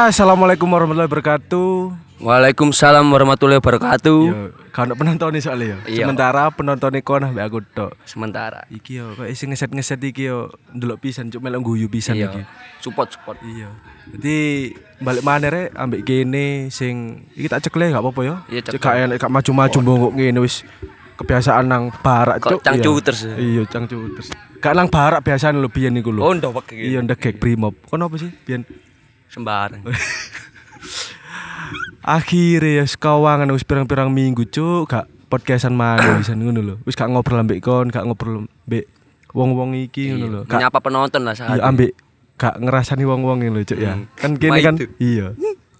Ya, assalamualaikum warahmatullahi wabarakatuh. Waalaikumsalam warahmatullahi wabarakatuh. Yo, kan penonton nih soalnya ya. Iya. Sementara penonton nih kono mbak aku tok. Sementara. Iki yo, kok isi ngeset-ngeset iki yo, ndelok pisan cuk melok guyu pisan Iya. iki. Support support. Iya. Jadi balik mana rek ambek kene sing iki tak cekle gak apa-apa ya. Iya, Cek ceklek. gak enak gak maju-maju bongkok ngene wis kebiasaan nang barak cuk. cang Iya. ya? Iya, cang cuters. Gak nang barak biasane lho biyen iku lho. Oh, ndok iki. Iya, brimob. Kono apa sih biyen? Sembarang. Akhirnya ya sekawangan wis pirang-pirang minggu cuk gak podcastan mana bisa ngono lho. Wis gak ngobrol ambek kon, gak ngobrol ambek wong-wong iki ngono lho. Gak Menyapa penonton lah saat. iya ambek gak ngerasani wong-wong lho cuk ya. Hmm. Kan kene kan iya.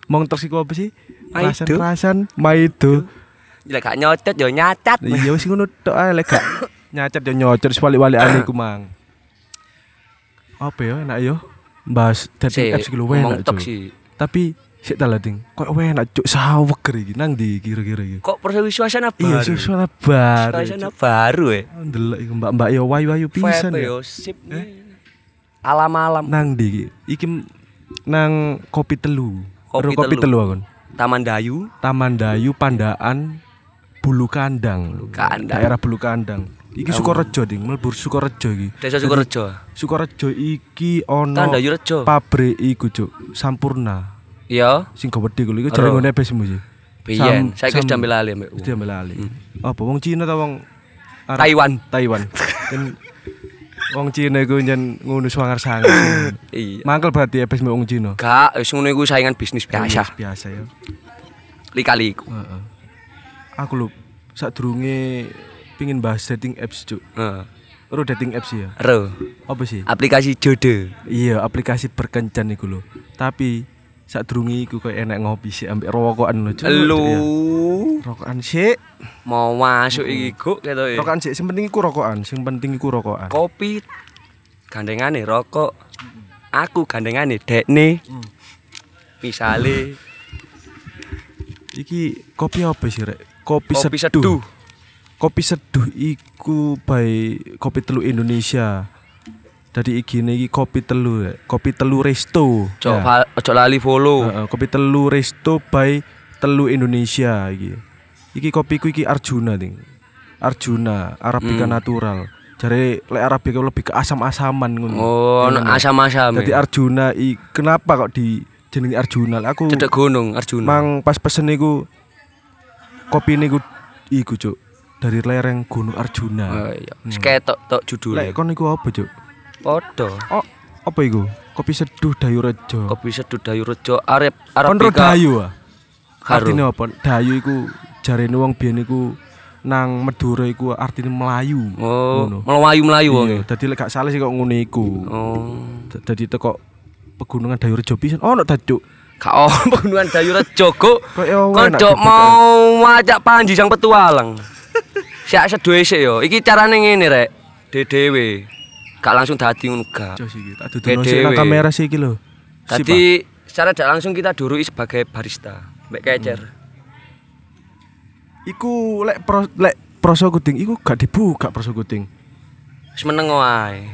Mong terus iku apa sih? Rasan-rasan maido. Lek gak nyotet yo nyacat. Iya wis ngono tok ae lek gak nyacat yo nyocot wis wali-waliane iku mang. Apa ya enak yo? Bahas dating Si, apps ngomong enak sih. Tapi sik ta lading. Kok enak cuk sawek iki nang di kira-kira iki. Kok perlu suasana Iya, baru? suasana baru. Suasana baru ya. Ndelok iku mbak-mbak yo wayu-wayu pisan ya. yo sip. Alam-alam. Nang di iki. nang kopi telu. Kopi kopi Telu. akon. Taman Dayu. Taman Dayu Pandaan Bulu Kandang. Bulu Kandang. Daerah Bulu Kandang. Iki Sukorejo ding, mlebu Sukorejo iki. Desa Sukorejo. Sukorejo iki ono Taman Dayu Rejo. pabrik iku cuk, Sampurna. Iya. Sing gede kuwi iku jare ngene besmu sih. Biyen. Saya Sam- wis diambil alih mbek. Wis diambil alih. Apa wong Cina ta wong? Taiwan. Taiwan. Wong Cina iku nyen ngono sangar-sangar. Iya. Mangkel berarti ebes mbek wong Cina. Gak, wis ngono iku saingan bisnis biasa. Biasa ya. Lika-liku. Heeh. Aku lho sadurunge pingin bahas dating apps, Cuk. Heeh. Ro dating apps ya. Ro. Apa sih? Aplikasi jodoh. Iya, aplikasi berkencan iku lho. Tapi sadurunge iku koyo enak ngopi sih ambek rokokan lho, Cuk. Lu Cuk, ya. Rokokan sik. mau masuk iki kok gitu ya. Rokokan sik, sing penting iku rokokan, sing penting iku rokokan. Kopi gandengane rokok. Aku gandengane dekne. Misale Iki kopi apa sih, Rek? Kopi, kopi seduh. seduh. Kopi seduh iku by Kopi Telu Indonesia. Jadi iki iki kopi telu. Kopi telu resto. Ojo Ya. ojo lali follow. Heeh, kopi telu resto by Telu Indonesia iki. Iki kopiku iki Arjuna ding. Arjuna Arabica Hmm. natural. Jare lek Arabica lebih ke asam-asaman ngono. Oh, asam-asam. Jadi Arjuna i kenapa kok di jenenge Arjuna? Aku Cedek gunung Arjuna. mang pas pesen niku kopi niku iku cuk dari lereng Gunung Arjuna. Oh iya. Sketok tok judulnya. Lek kon niku apa cuk? Podo. Oh, apa iku? Kopi seduh Dayu Rejo. Kopi seduh Dayu Rejo Arab Kon ro Arabica. Dayu ah. Artine apa? Dayu iku jarene wong biyen iku nang Madura iku artine Melayu. Oh, Ngono. melayu-melayu wong. Iya, dadi lek gak salah sih kok ngono iku. Oh. Dadi teko pegunungan Dayu Rejo pisan ono ta cuk. Kak oh, pegunungan Dayu Rejo kok. Kok ya mau ngajak Panji sang petualang. Siak seduwe sik yo. Iki carane ngene rek. Dedewe. Gak langsung dadi ngono gak. Jos iki tak dudono sik nang kamera sih iki lho. Tadi secara tidak langsung kita durui sebagai barista. Mbak Kecer. ah. Iku lek pro, lek proso kuting iku gak dibuka proso kuting. Wis meneng wae.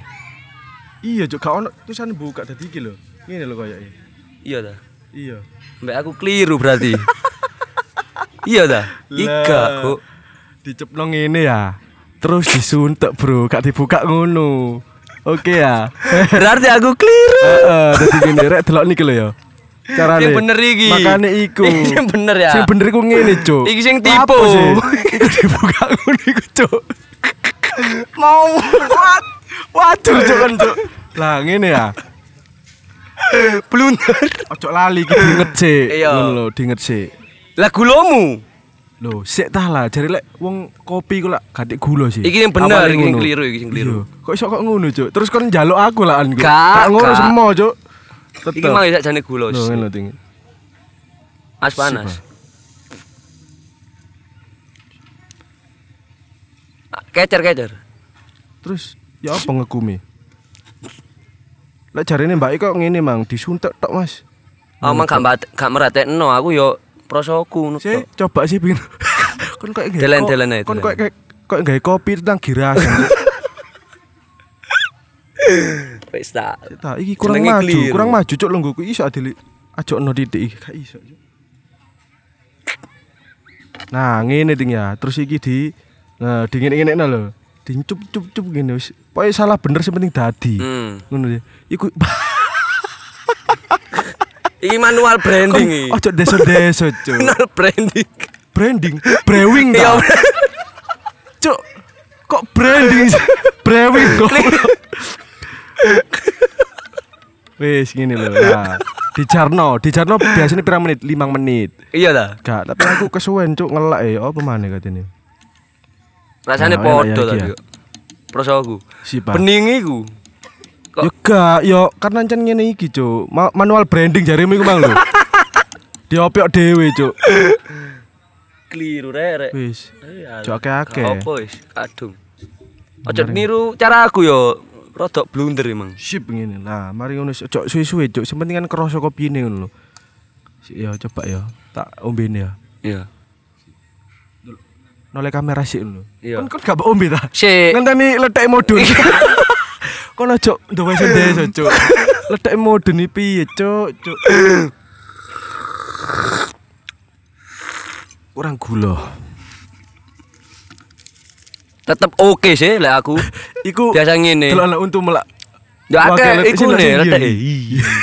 Iya cuk gak ono tulisan buka dadi iki lho. Ngene lho koyoke. Iya ta. Iya. Mbak aku keliru berarti. iya ta. Iga kok. Dicepno ngene ya. Terus disuntek, Bro. Gak dibuka ngono. Oke ya. Berarti aku keliru. Heeh, dadi ngene rek delok niki lho ya. Carane. Yang bener iki. Makane iku. Sing bener ya. Sing bener iku ngene, Cuk. Iki sing tipu. Iku dibuka ngono iku, Cuk. Mau Waduh, Cuk kan, Cuk. Lah ngene ya. blunder. Ojo lali iki diinget sik. Iya. Ngono lho, diinget sik. Lah gulomu. Lho, sik tah lah. Jare lek wong kopi ku lak gak gulo sih. Iki yang bener, iki yang keliru, iki yang keliru. Iya. Kok iso kok ngono, Cuk? Terus kon njaluk aku lah an. Gak, ngono semua, Cuk. Iki Tetep. mang isak jane gulo. Lho, ngono ting. As panas. Ah, Kecer kecer. Terus ya apa ngekumi? Lek jarine Mbak kok ngene mang disuntek tok, Mas. Oh, mang gak gak meratekno aku yo prosoku ngono. Si, coba sih pin. kon kok nggak Delen- delen ae, Kon kok kok nggak kopi tentang girasan. Cuk. Wis tak. Ta, iki kurang Jenenge maju, keliru. kurang maju cuk lungguhku iso adili Ajo no titik iki gak iso. Nah, ngene ting ya. Terus iki di nah, di ngene-ngene lho. Di cup cup cup gini wis. Pokoke salah bener sing penting dadi. Hmm. Ngono ya. Iku Iki manual branding iki. ojo deso-deso, Cuk. Manual branding. Branding, brewing Iya. ta. Cuk. Kok branding? brewing kok. Wis ngene lho. Nah, di Jarno, di Jarno biasanya pirang menit? 5 menit. Iya dah. Gak, tapi aku kesuwen cuk ngelak ya. Apa maneh katene? Rasane Nah, ya ta iki ya. yo. Prosoku. Bening iku. Kok- Yo gak, yo karena ancen ngene iki cuk. Ma- manual branding jarimu iku mang lho. Diopiok dhewe cuk. Keliru rek rek. Wis. Iya, Cuk akeh-akeh. Apa wis? Kadung. Ojo niru cara aku yo. Rodok blunder emang. Sip ngene. Nah, mari ngono cuk suwe-suwe cuk. Kan kerasa kopine ngono lho. Si- Yo coba yo. Tak ombene ya. Iya. Noleh kamera sik ngono. Iya. Kon kon gak ombe ta? Sik. Ngenteni letek modun. Kon ojo ndowe sendeso cuk. Letek modun iki piye cuk, cuk. Kurang gula. Tetep oke sih lek aku. Iku Biasa ngene. Delok anak untu melak. Ya akeh iku langsung letek. iya.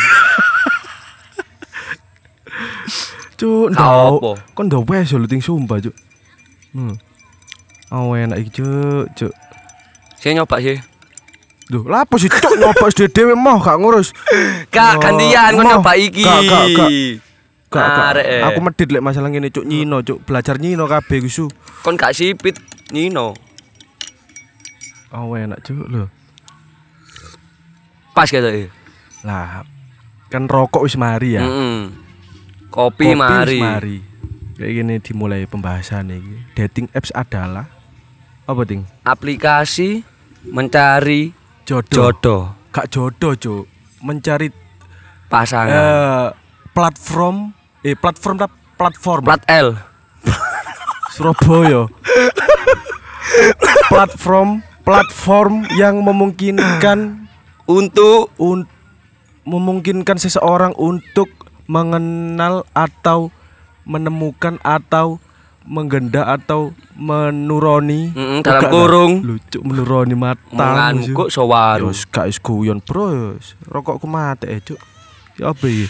Cuk, ndau. Kon ndau wes lho ting sumpah, cuk. Hmm. Oh enak iki, cuk, cuk. Saya nyoba sih. Duh, lapo sih cuk nyoba dhewe dhewe moh gak ngurus. Kak gantian kon nyoba iki. Gak, gak, gak. Gak, gak. Arek, eh. Aku medit lek masalah ngene cuk nyino, cuk. Belajar nyino kabeh gusu. kon gak sipit Nino. Oh enak cuk lho. Pas kata Lah, kan rokok wis mari ya. Mm-mm. Kopi, Kopi mari. wis mari. Kayak gini dimulai pembahasan iki. Dating apps adalah apa ting? Aplikasi mencari Jodoh. jodoh Gak jodoh, cuk. Mencari pasangan. eh platform eh platform platform Plat L. Surabaya. platform platform yang memungkinkan Untuk un, memungkinkan seseorang untuk mengenal atau menemukan atau menggenda atau menuroni Mm-mm, dalam Bukan, kurung. lucu menuroni mata kok sowaru. Yos gak is guyon bro Rokokku mati eh cuk Ya apa ya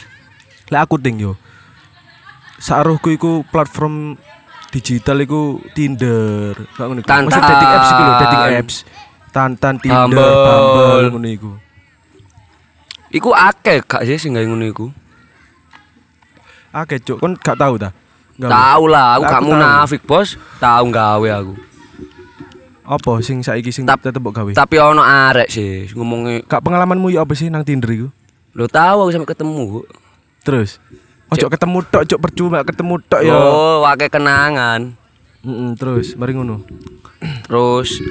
Lah aku ting yo Saruhku iku platform digital iku Tinder Gak ngono. Tantan. Dating apps iku lho dating apps Tantan Tinder Bumble. Bumble ngono iku Iku akeh gak sih sing gawe ngono iku? Oke cuk kon gak tahu ta Tahu lah, aku gak tahu. munafik, Bos. Tahu gawe aku. Apa sing saiki sing Tap- tetep gawe Tapi ono arek sih ngomongnya Gak pengalamanmu ya apa sih nang Tinder iku Lo tahu aku sampai ketemu. Terus Ojo ketemu tok cuk percuma ketemu tok ya Oh, wakai kenangan. Mm-mm, Terus mari ngono Terus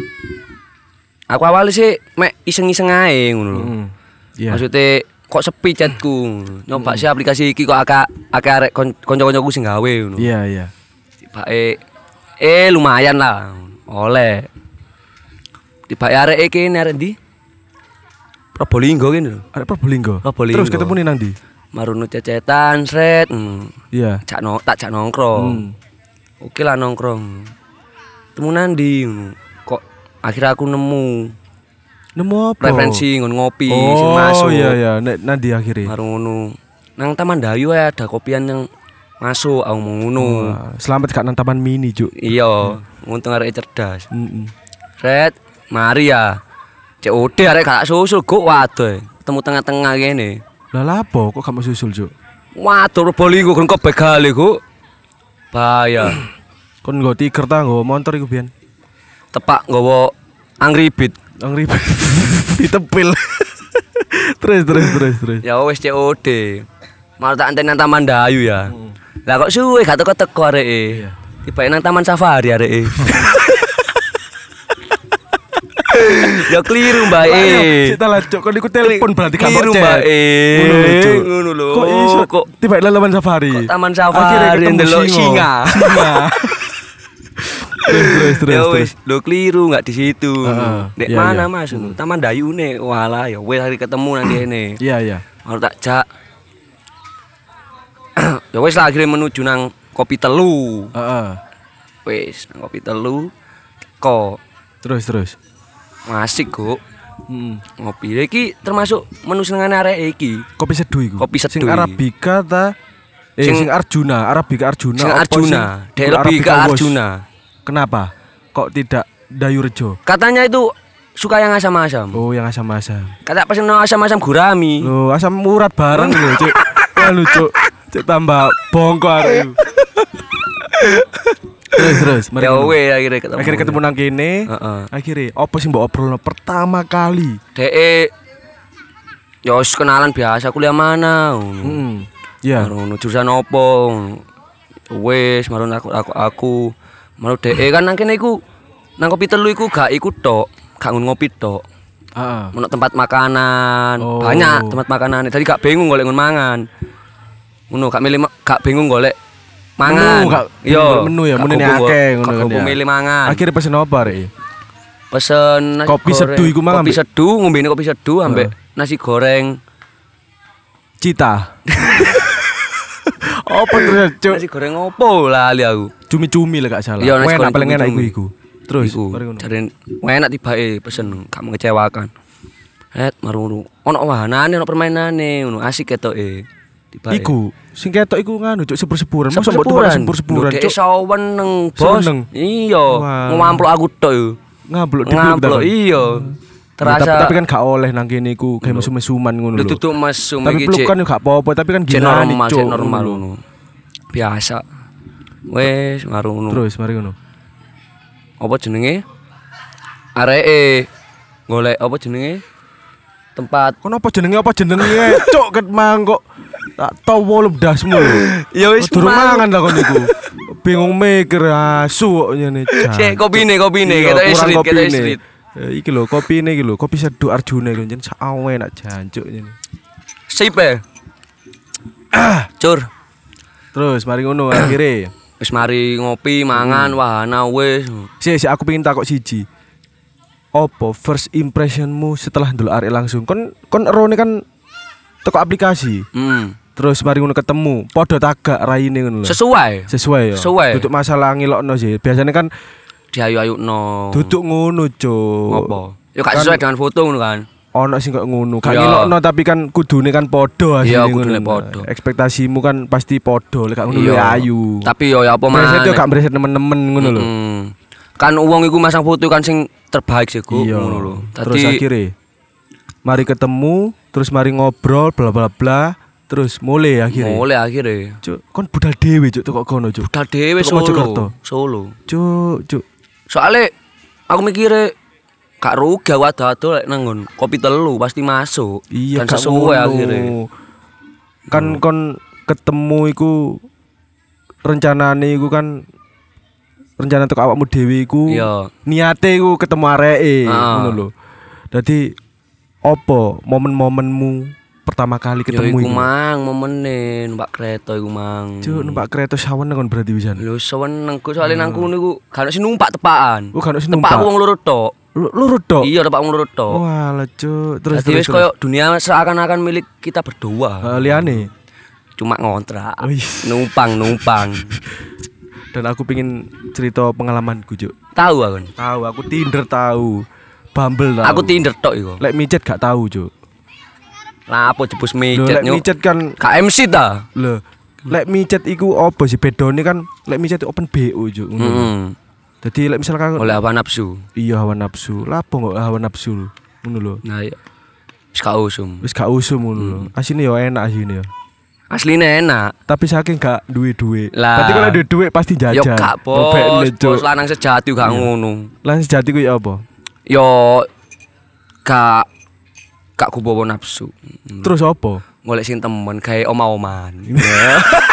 aku awalnya sih mek iseng-iseng ae ngono lho. Mm. Iya Maksudnya kok sepi chatku. Nyoba sih aplikasi iki kok akak akak arek kanca-kancaku sing gawe ngono. Iya iya Tiba eh eh lumayan lah. Oleh. Tiba arek kene arek ndi? Probolinggo kene lho. Ada Probolinggo. Probolinggo. Terus ketemu nih nang di. Marono cecetan sret. ngono. Iya. Cak no, tak cak nongkrong. Hmm. Oke lah nongkrong. Temu nandi ngono. Kok akhirnya aku nemu Nemu apa? referensi ngono ngopi oh, sing masuk. iya iya, nek nanti akhirnya. Baru ngono. Nang Taman Dayu ya ada kopian yang masuk aku mau ngono. Wah, selamat kak nang taman mini, Juk. Iya, untung arek cerdas. Mm-mm. Red, mari ya. COD arek gak susul kok waduh. Ketemu tengah-tengah gini. Lah lapo kok kamu susul, Juk? Waduh Probolinggo kan kok begale kok. Bahaya. Kon nggo tiker ta nggo motor iku biyen. Tepak nggawa Angry Beat. Nang ribet. Ditepil. terus terus terus terus. Ya wis COD. Malah tak antena Taman Dayu ya. Lah kok suwe gak teko-teko areke. Iya. Tiba nang Taman Safari areke. ya keliru mbak Ayo, eh. Sik lah, Juk. Kon iku telepon berarti gak Keliru, mau. Mbak. Eh, Ngono lho. Kok iso Kok- tiba lalaman safari? Kok taman safari, Akhirnya ketemu ndelok singa. Singa. Terus terus terus. ya wis, lo keliru nggak di situ. Heeh, Dek iya, mana iya. Mas? Taman Dayune. Walah ya wis hari ketemu nang kene. Iya iya. Baru tak jak. Ya wis lah akhirnya menuju nang kopi telu. Heeh. Wis nang kopi telu. Kok Terus terus. asik kok Hmm. ngopi iki termasuk menu senengane arek iki. Kopi seduh iku. Kopi Sing seduh. Arabica ta? Eh Sing- sing, Arjuna, Arabica Arjuna. Sing Arjuna, sing- Arabica? Arjuna. Kenapa? Kok tidak Dayu Rejo? Katanya itu suka yang asam-asam. Oh, yang asam-asam. Kata pesen asam-asam gurami. Loh, asam urat bareng lho, Cuk. Ya lu, Cuk. Cuk tambah bongko arek iku. terus terus, mari. Ya weh akhirnya ketemu. Akhirnya ketemu nang kene. Akhirnya apa sih mbok obrolno pertama kali? Dek Ya kenalan biasa kuliah mana. Hmm. Ya. Jurusan opo? Wis marun aku aku aku. Maru dek kan nang kene iku nang kopi telu iku gak iku tok, gak ngopi tok. Heeh. Ono tempat makanan, Oh. banyak tempat makanan. Tadi gak bingung golek ngon mangan. Ngono gak milih gak bingung golek mangan. Menu, gak Yo, menu ya, gak kumpul- akeh ngono gak kan kumpul ya. milih mangan. Akhirnya pesen apa rek? Pesen Kopi seduh iku mang Kopi seduh, ngombene kopi seduh ambek nasi goreng. Cita. apa terus, Cuk? Nasi goreng opo lali aku. Cumi-cumi lah gak salah. Iya, Enak paling enak iku. Terus iku jare enak tibake pesen gak mengecewakan. Het marung ono wahanane ono permainane ngono asik ketoke. Tibake. Iku sing ketok iku nganu cuk sepur-sepuran. Masa mbok sepur-sepuran Lho, cuk. Dek neng bos. Iya, Wah. ngamplok aku tok yo. Ngamplok kan? iya. Ya, tapi, Terasa tapi kan gak oleh nang kene iku kayak mesum-mesuman ngono lu lho. tutup mesum Tapi iki pelukan yo gak apa-apa, tapi kan gimana normal, normal ngono. Biasa. Wes marung ngono. Terus mari ngono. apa jenenge areke golek apa jenenge tempat Kono apa jenenge apa jenenge? Cuk ket mang kok tak tau wolu dasmu ya wis Durung mang. mangan lah kon iku. Bingung mikir asu kok ngene. Sik, kopine, kopine, ketoke kopine. slit. Eh, iki lho kopine iki lho, kopi seduh Arjuna iku jen sawe enak jancuk ngene. sip e cur Terus mari ngono akhirnya wis mari ngopi mangan wahana wis Si, si aku pengen takut siji. Apa first impressionmu setelah dulu arek langsung? Kon kon rone kan toko aplikasi. hmm. Terus mari ngono ketemu, podo tagak raine ngono lho. sesuai Sesuai ya. Sesuai. Duduk masalah ngilokno sih. Biasanya kan diayu-ayu no duduk ngono, Cuk. apa ya gak sesuai dengan foto ngono kan Ono sing kok ngono. Gak Iya. ngilokno tapi kan kudune kan podo Iya, asline kudune podo. Ekspektasimu kan pasti podo, lek gak ngono Iya. ya ayu. tapi yo ya apa Biasanya maneh tuh gak mreset nemen-nemen ngono lho. Kan uang iku masang foto kan sing terbaik sih ku Iya. ngono lho Terus akhirnya mari ketemu, terus mari ngobrol bla bla bla, terus mulai akhirnya. mulai akhirnya Cuk, kon budal dhewe cuk teko kono cuk. Budal dhewe. Solo. Solo. Cuk, cuk. Soale aku mikire gak rugi aku ado-ado lek nang nggon kopi telu pasti masuk. Iya gak sesuai akhirnya. Kan kon ketemu iku rencanane iku kan rencana untuk awakmu dhewe iku Iya. niate iku ketemu areke ngono lho. Dadi opo momen-momenmu pertama kali ketemu iku mang momene numpak kereta iku mang. Cuk, numpak kereta sawen kon berarti pisan. Lho seneng ku soalé nang kono iku gak ono sing numpak tepakan. Oh, gak ono sing Tepak numpak. wong loro tok. Lu- Lurut tok. Iya, wong loro tok. Walah, cuk. Terus Jadi terus. koyo dunia seakan-akan milik kita berdua. Eh, liane. Cuma ngontrak. Oh, iya. Numpang, numpang. Dan aku pingin cerita pengalamanku, Cuk. Tahu aku. Tahu, aku Tinder tahu. Bumble tahu. Aku Tinder tok iku. Lek micet gak tahu, Cuk. Lah apa jebus micet lek micet kan KMC ta? lho. Lek micet iku apa sih bedone kan lek micet open BO, Cuk. ngono. Heeh. Dadi lek misalkan Oleh apa nafsu. iya hawa nafsu. Lapo kok hawa nafsu? Ngono lho. Nah, iya. Wis gak usum. Wis gak usum ngono lho. Asine yo enak asine yo. Aslinya enak. Tapi saking gak duwe duit. Lah. Berarti kalau duwe duit pasti jajan. Yo gak bos, bos lanang sejati gak ngono. Lan sejati ku ya apa? Yo gak gak kubawa nafsu. Terus apa? Golek sing temen kayak oma-oman.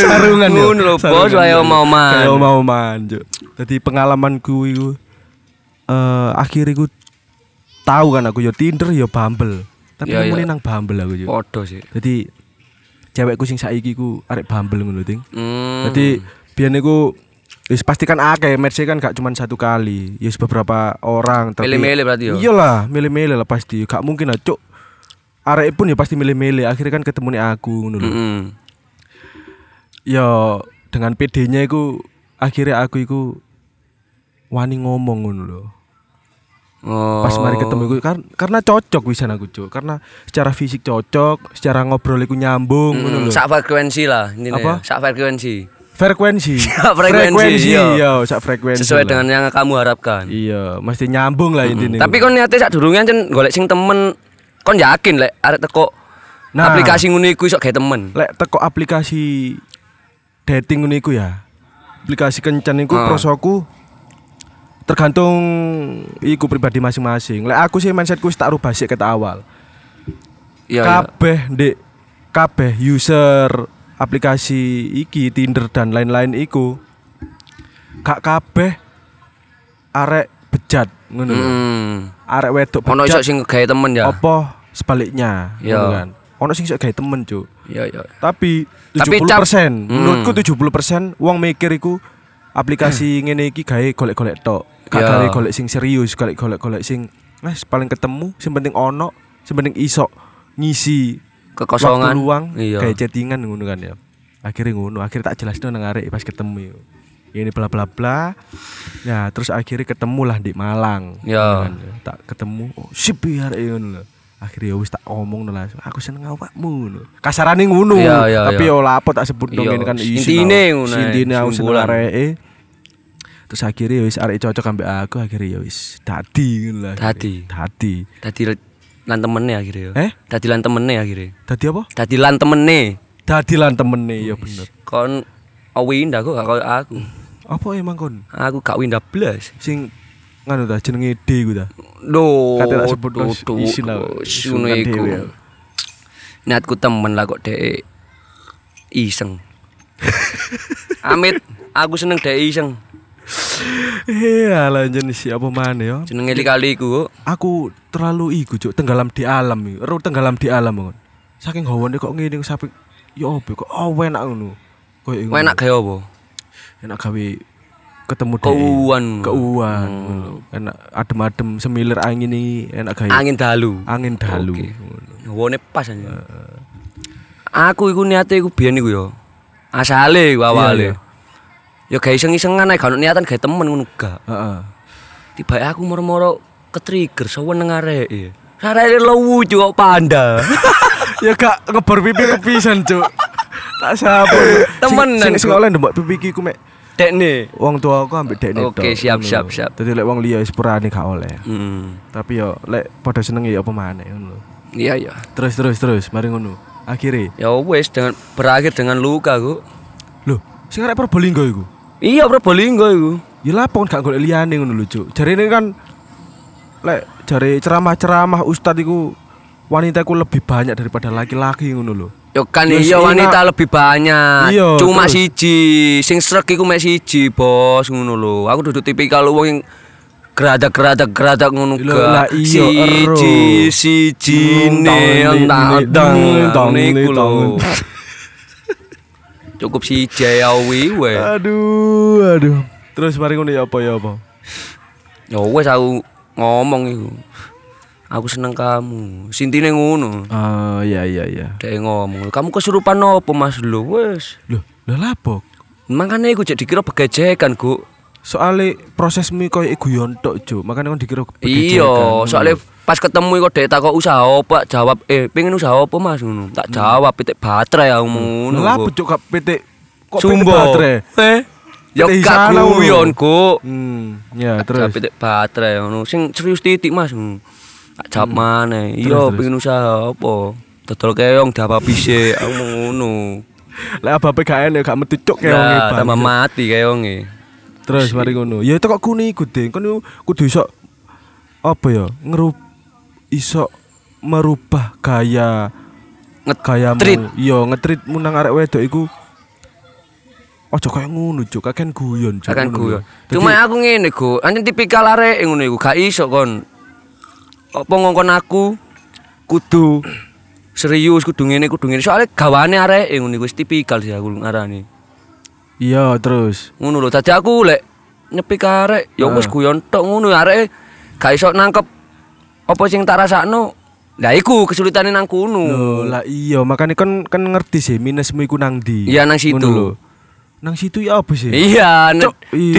sarungan ya. Lho, bos, wae oma-oman. Kayak oma-oman, Cuk. Dadi pengalamanku iku eh akhir iku tahu kan aku ya Tinder ya Bumble. Tapi nemune iya. nang Bumble aku Cuk. Podo sih. Jadi cewekku sing saiki ku arek Bumble ngono ting. Hmm. Jadi biyen iku wis pasti kan akeh match kan gak cuma satu kali. Ya wis beberapa orang tapi Milih-milih berarti yo. Iyalah, milih-milih lah pasti. Gak mungkin lah, Cuk. arek pun ya pasti milih-milih akhirnya kan ketemu nih aku ngono lho. Mm-mm. Ya dengan PD-nya iku akhirnya aku iku wani ngomong ngono lho. Oh. Pas mari ketemu iku kan karena cocok wisan aku cuk. Karena secara fisik cocok, secara ngobrol iku nyambung ngono Mm, lho. sak frekuensi lah intinya. Apa? Sak frekuensi. Frekuensi. frekuensi, iya. iya, sak frekuensi. Sesuai lah. dengan yang kamu harapkan. Iya, mesti nyambung lah intinya. Tapi kon niate sak durunge ancen golek sing temen kon yakin lek arek teko Nah. aplikasi ngono iku iso gawe temen. lek teko aplikasi dating ngono iku ya. Aplikasi kencan iku Ah. prosoku tergantung iku pribadi masing-masing. Lek aku sih mindsetku wis tak rubah sik ket awal. Iya. iya. kabeh ndek kabeh user aplikasi iki Tinder dan lain-lain iku gak kabeh arek bejat ngono. Hmm. Arek wedok Ono iso bejat sing gawe temen ya. apa sebaliknya Iya. kan. Ono sing iso gawe temen, Cuk. Iya iya. Tapi 70% Tapi cap- Hmm. menurutku 70% wong mikir iku aplikasi ngene iki gawe golek-golek tok. Gak Iya. gawe golek sing serius, golek golek-golek sing wes paling ketemu, sing penting ono, sing penting iso ngisi Kekosongan. waktu luang Iya. kayak chattingan ngono kan ya. Akhirnya ngono, akhirnya tak jelasno nang arek pas ketemu yo. Ini bla bla bla. Ya, terus akhirnya ketemu lah di Malang. Ya. Kan, Tak ketemu, oh sip ya arek ngono lho. Akhirnya ya wis tak omong lah, aku seneng awakmu. Kasarane ngono. Iya, iya, Tapi iya. yo lapo tak sebut dong ini kan intine ngono Intine aku seneng areke. Terus akhirnya ya wis arek cocok ambek aku akhirnya ya wis dadi ngono lah. Dadi? Dadi. Dadi lan temene akhirnya. ya. Eh? Dadi lan temene akhirnya. Dadi apa? Dadi lan temene. Dadi lan temene ya bener. Kon oh winda kok gak koyo aku. Apa emang kon? Aku gak winda blas. sing nganu ta jenenge D ku ta. Duh, Kate tak sebut duh, isin lah, ngono kan iku. ya. Niatku temen lah kok dek iseng. Amit, aku seneng dek iseng. Iya lah jenis siapa mana ya. Jenenge kali iku. Aku terlalu iku cuk tenggelam di alam iki. Ero tenggelam di alam kon. Saking hawane kok ngene sampe ya opo kok oh enak ngono. Koyo enak gawe apa? enak gawe ketemu dhek. Keuan. Keuan. Hmm. Enak adem-adem semilir angin iki enak gawe. Angin dalu. Angin dalu. Ngono. Wone pas aja. Aku iku niate iku biyen iku ya. Asale iku awale. Iya, iya. Ya gawe iseng-isengan ae gak niatan gawe temen ngono gak. Heeh. Tiba aku moro-moro ke-trigger seneng areke. Areke lucu kok panda. ya gak ngebor pipi kepisan cuk. Tak sapu. Temenan, Sing Cuk. oleh ndembok pipi ku mek Dekne. wong tua aku ambek dekne Oke, siap, siap, siap. Dadi lek wong liya wis purane gak oleh. Hmm. Tapi yo lek padha seneng ya apa maneh ngono. Iya ya. Terus terus terus mari ngono. Akhire. Ya wes dengan berakhir dengan luka kok. Lho, sing arek Probolinggo iku. Iya Probolinggo iku. Ya kon gak golek liyane ngono lho, Cuk. Jarine kan lek jare ceramah-ceramah ustad iku wanita iku lebih banyak daripada laki-laki ngono lho. Yo kan Ya, iya wanita lebih banyak. Iya, Cuma terus. siji, sing srek iku mek siji, Bos, ngono lho. Aku duduk tipikal wong yang geradak-geradak geradak ngono iya, ero. Siji, siji ne ni, niku lho. Cukup siji ya wi we. Aduh, aduh. Terus mari ngono ya apa ya apa? Ya wes aku ngomong iku. Aku seneng kamu. Sintine ngono. Ah, iya iya iya. Dek ngomong, kamu kesurupan opo Mas lho wes. Loh, lah lapo? Makanya aku jadi dikira begejekan, Gu. Soale prosesmu koyo guyon tok, Cuk. Makane kon dikira Iya, begejekan. soalnya pas ketemu kok dek takok usaha apa, jawab eh pengen usaha apa Mas ngono. Tak jawab pitik baterai aku ngono. Lah lapo Gu. Cuk gak PT kok Sumbo. baterai? Eh. Ya gak guyon, ngono. Gu. Hmm, ya Terus pitik baterai ngono. Sing serius titik Mas ngono. Tak jawab mana? Iya, Hmm. Terus, terus. pengen usaha apa? Dodol keong diapa bise aku ngono. Lah apa gak enek gak metu cuk Lah, wong tambah mati keonge. Terus mari ngono. Ya itu kok kuni iku, Ding. Kon kudu iso apa ya? Ngerup iso merubah gaya gayamu. Ngetrit. Iya, ngetritmu nang arek wedok iku Ojo kayak ngono, Cuk. Kakek guyon, Cuk. Lho. Dadi- Cuma aku ngene, Gu. Anjen tipikal arek ngono iku, gak iso kon. Apa ngongkon aku kudu serius kudu ngene kudu ngene. Soale gawane arek ngono iku wis tipikal sih aku ngarani. Iya, terus. Ngono lho. Dadi aku lek nyepik arek ya wis Ah. guyon tok ngono arek gak iso nangkep apa sing tak rasakno Lah iku kesulitane nang kono. Lah iya makanya kan kan ngerti sih minusmu iku nang ndi. Iya, nang situ. Ngono lho. Nang situ ya apa sih? Iya, Cuk, iya.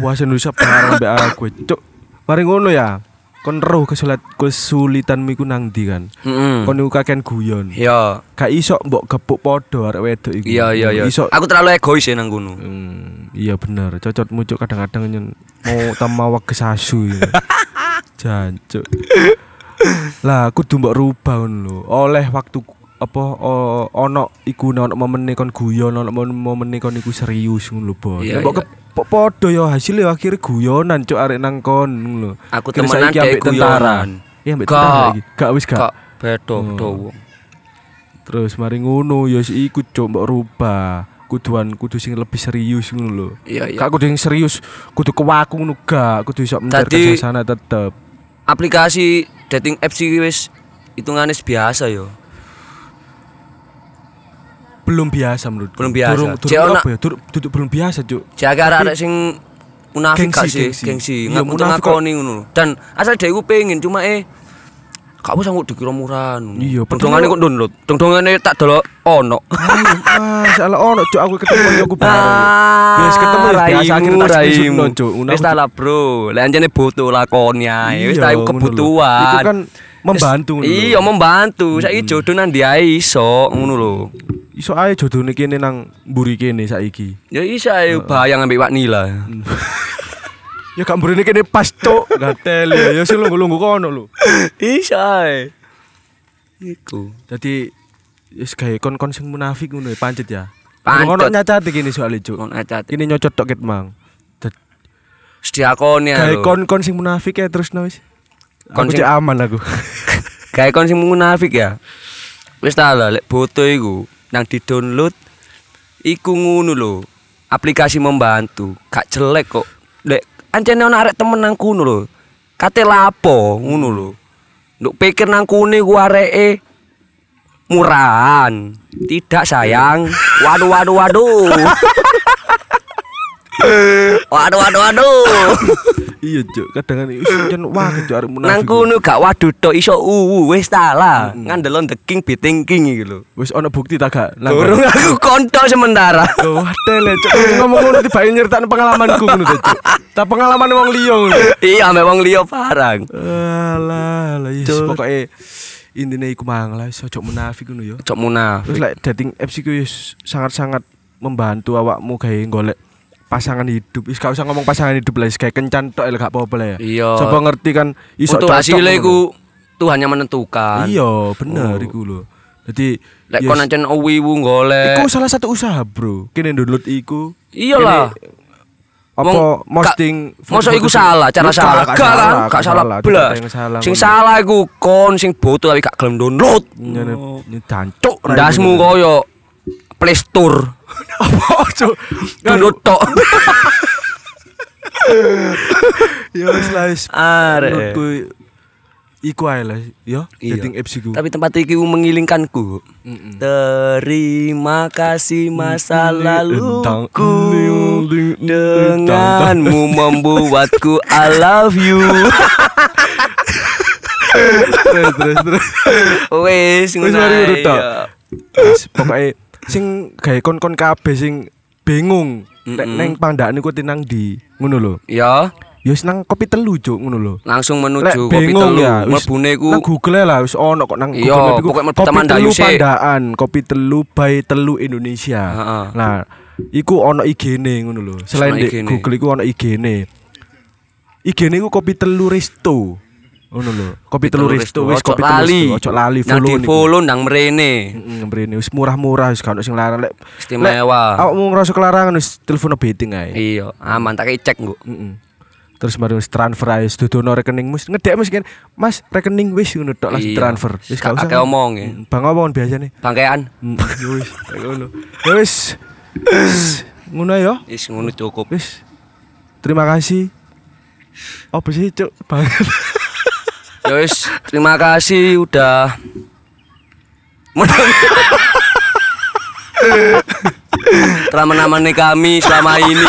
Wah, Indonesia bareng mbek aku. Cuk. Mari ngono ya. Kon roh kesulit kesulitanmu iku nang ndi kan? Heeh. Kon iku kakean guyon. Iya. Gak iso mbok gepuk podo arek wedok iku. Iya iya iya. Iso Aku terlalu egois ya nang kono. Hmm, iya bener, cocot muncul kadang-kadang nyen mau tamawa kesasu ya. Jancuk. lah kudu mbok rubah lho. Oleh waktu apa o- ono iku ono momene kon guyon ono momen- momene kon iku serius ngono lho. Iya, mbok iya. ke- po- podo ya hasilnya akhirnya guyonan cuk arek nang kon lho. Aku temenan dek tentara. Iya ambek Gak. tentara iki. Gak wis gak. Bedo Oh. wong. Terus mari ngono ya si iku cuk mbok rubah. Kuduan kudu sing lebih serius ngono lho. Iya iya. Kak kudu yang serius, kudu kewaku ngono gak, kudu iso Tadi- suasana tetep. Aplikasi dating apps wis hitungane biasa yo. Belum biasa menurut. Belum biasa. Durung, Cek durung apa ya? Belum biasa, Cuk. Jaga arek sing munafik gak sih, gengsi. gengsi. Iya, munafik ngakoni ngono. Dan asal dhek iku pengen cuma eh usah kok dikira murahan. Iya, Dongdongane kok download. Dongdongane tak delok ono. Ayo, masalah ono, Cuk, aku ketemu yo aku bareng. Ah, Wis ketemu wis biasa akhirnya tak screenshotno, Cuk. Wis ta lah, Bro. Anjene butuh lakoni ae. Wis Iya, ta kebutuhan. Iku kan membantu. Iya, membantu. Saiki jodoh nang ndi iso ngono lho. Iso ae jodone kene nang mburi kene saiki. Ya iso ae bayang ambek Wak Nila. Ya gak mburine kene pas, Cuk. Gatel ya, ya sing lungguh-lungguh kono lho. Iso ae. Iku. Dadi wis gawe kon-kon sing munafik ngono ya pancet ya. Pancet. Ono nyacat kene soalnya, Cuk. Kon acat. Kini nyocot tok ket mang. Dad- Sediakoni Gawe kon-kon sing munafik ya terus no wis. Kon aman aku. Kayak kon sing munafik ya. Wis ta lah lek foto iku nang di-download iku ngono lho. Aplikasi membantu, gak jelek kok. Lek ancene ono arek temen nang kono lho. Kate lapo ngono lho. Nduk pikir nang kune ku areke murahan. Tidak sayang. Waduh waduh waduh. waduh waduh waduh. iya, Cuk. Kadang kan jen wah Cuk arek munafik. Nang kono gak waduh tok iso uwu wis ta lah. Ngandel on the king beating king iki lho. Wis ono bukti tak gak? Durung aku kontok sementara. Wah, tele Cuk. Ngomong ngono tiba nyeritain pengalamanku ngono to, Cuk. Ta pengalaman wong liya ngono. iya, ambek wong liya barang. Alah, lah yes, pokoke intine iku mang lah iso ojo munafik ngono ya. Cok munafik. Terus lek dating apps iku sangat-sangat membantu awakmu gawe golek pasangan hidup. Wis gak usah ngomong pasangan hidup lah, wis gawe kencan tok gak apa-apa lah ya. Iya. Coba ngerti kan iso Untuk hasilnya iku Tuhan yang menentukan. Iya, bener Oh. iku lho. Jadi Lek yes, kon ancen wiwu golek. iku salah satu usaha, Bro. Kene download iku. Iyalah. Apa posting Masa iku salah, cara salah. gak kan? Gak salah blas. Sing salah iku kon sing boto tapi gak gelem download. Nyene jancuk ra Ndasmu koyo Play Store. apa cuk Download tok. ya wis lah wis Arek. menurutku iku ae lah ya Iya. dating apps iku Tapi tempat iki mengilingkanku. Mm-mm. Terima kasih masa laluku denganmu membuatku I love you. terus terus terus Wes Wis ngono. mari ngono ae, sing gawe kon-kon kabeh sing bingung. Mm-mm. neng pandaan iku tinang di ngono lho. Ya, ya wis nang kopi telu cuk ngono lho. Langsung Lek menuju kopi bingung telu. ya Mlebune ku nang Google lah wis ono kok nang Iya, Google mlebu kopi telu pandaan kopi telu by telu Indonesia. Heeh. nah iku ono IG-ne ngono lho. Selain di. Google iku ono IG-ne IG-ne iku kopi telu resto ngono lho kopi telu resto wis kopi lali. ojo lali Nang follow niku. follow nang mrene. Heeh, mrene wis murah-murah wis gak sing larang lek Istimewa. awakmu ngerasa kelarangan wis telepon betting ae Iya, aman tak cek nggo. Heeh. Terus mari wis transfer ae dudono rekening wis ngedek wis kan Mas rekening wis ngono tok langsung Iya. transfer. Wis gak usah. Akeh omong ya. Mm, Bang omong biasane. Bangkean. Mm, Ya wis ngono. Ya. Wis, Ngono ya. Wis ngono cukup. Wis. Terima kasih. Apa sih cuk banget. Ya wis, terima kasih udah telah menemani kami selama ini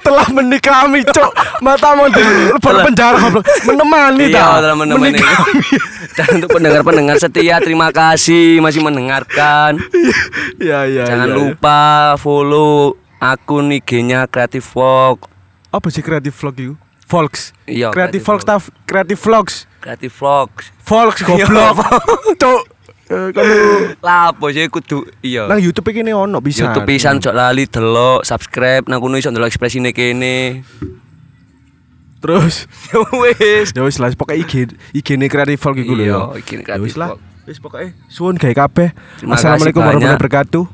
telah menikami cok matamu di Telah- penjara menemani Iya, telah menemani. Dan untuk pendengar-pendengar setia terima kasih masih mendengarkan. ya ya Jangan ya, ya. lupa follow akun IG-nya Creative Vlog. apa sih kreatif vlog itu Volks Iya, kreatif Creative vlogs taf kreatif vlogs. Creative Vlogs. Volks Iya, goblok. Cok Eh, kalau Lah apa sih? Kudu iya. nang YouTube iki ono bisa. YouTube pisan cok lali delok, subscribe nang kono iso ndelok ekspresine kene. terus? Ya wis. ya wis lah pokoknya IG IG ini kreatif vlog iku lho Iya, ya. IG ini Ya wis Creative lah. Vlog. wis pokoknya suwun gawe kabeh. Assalamualaikum warahmatullahi wabarakatuh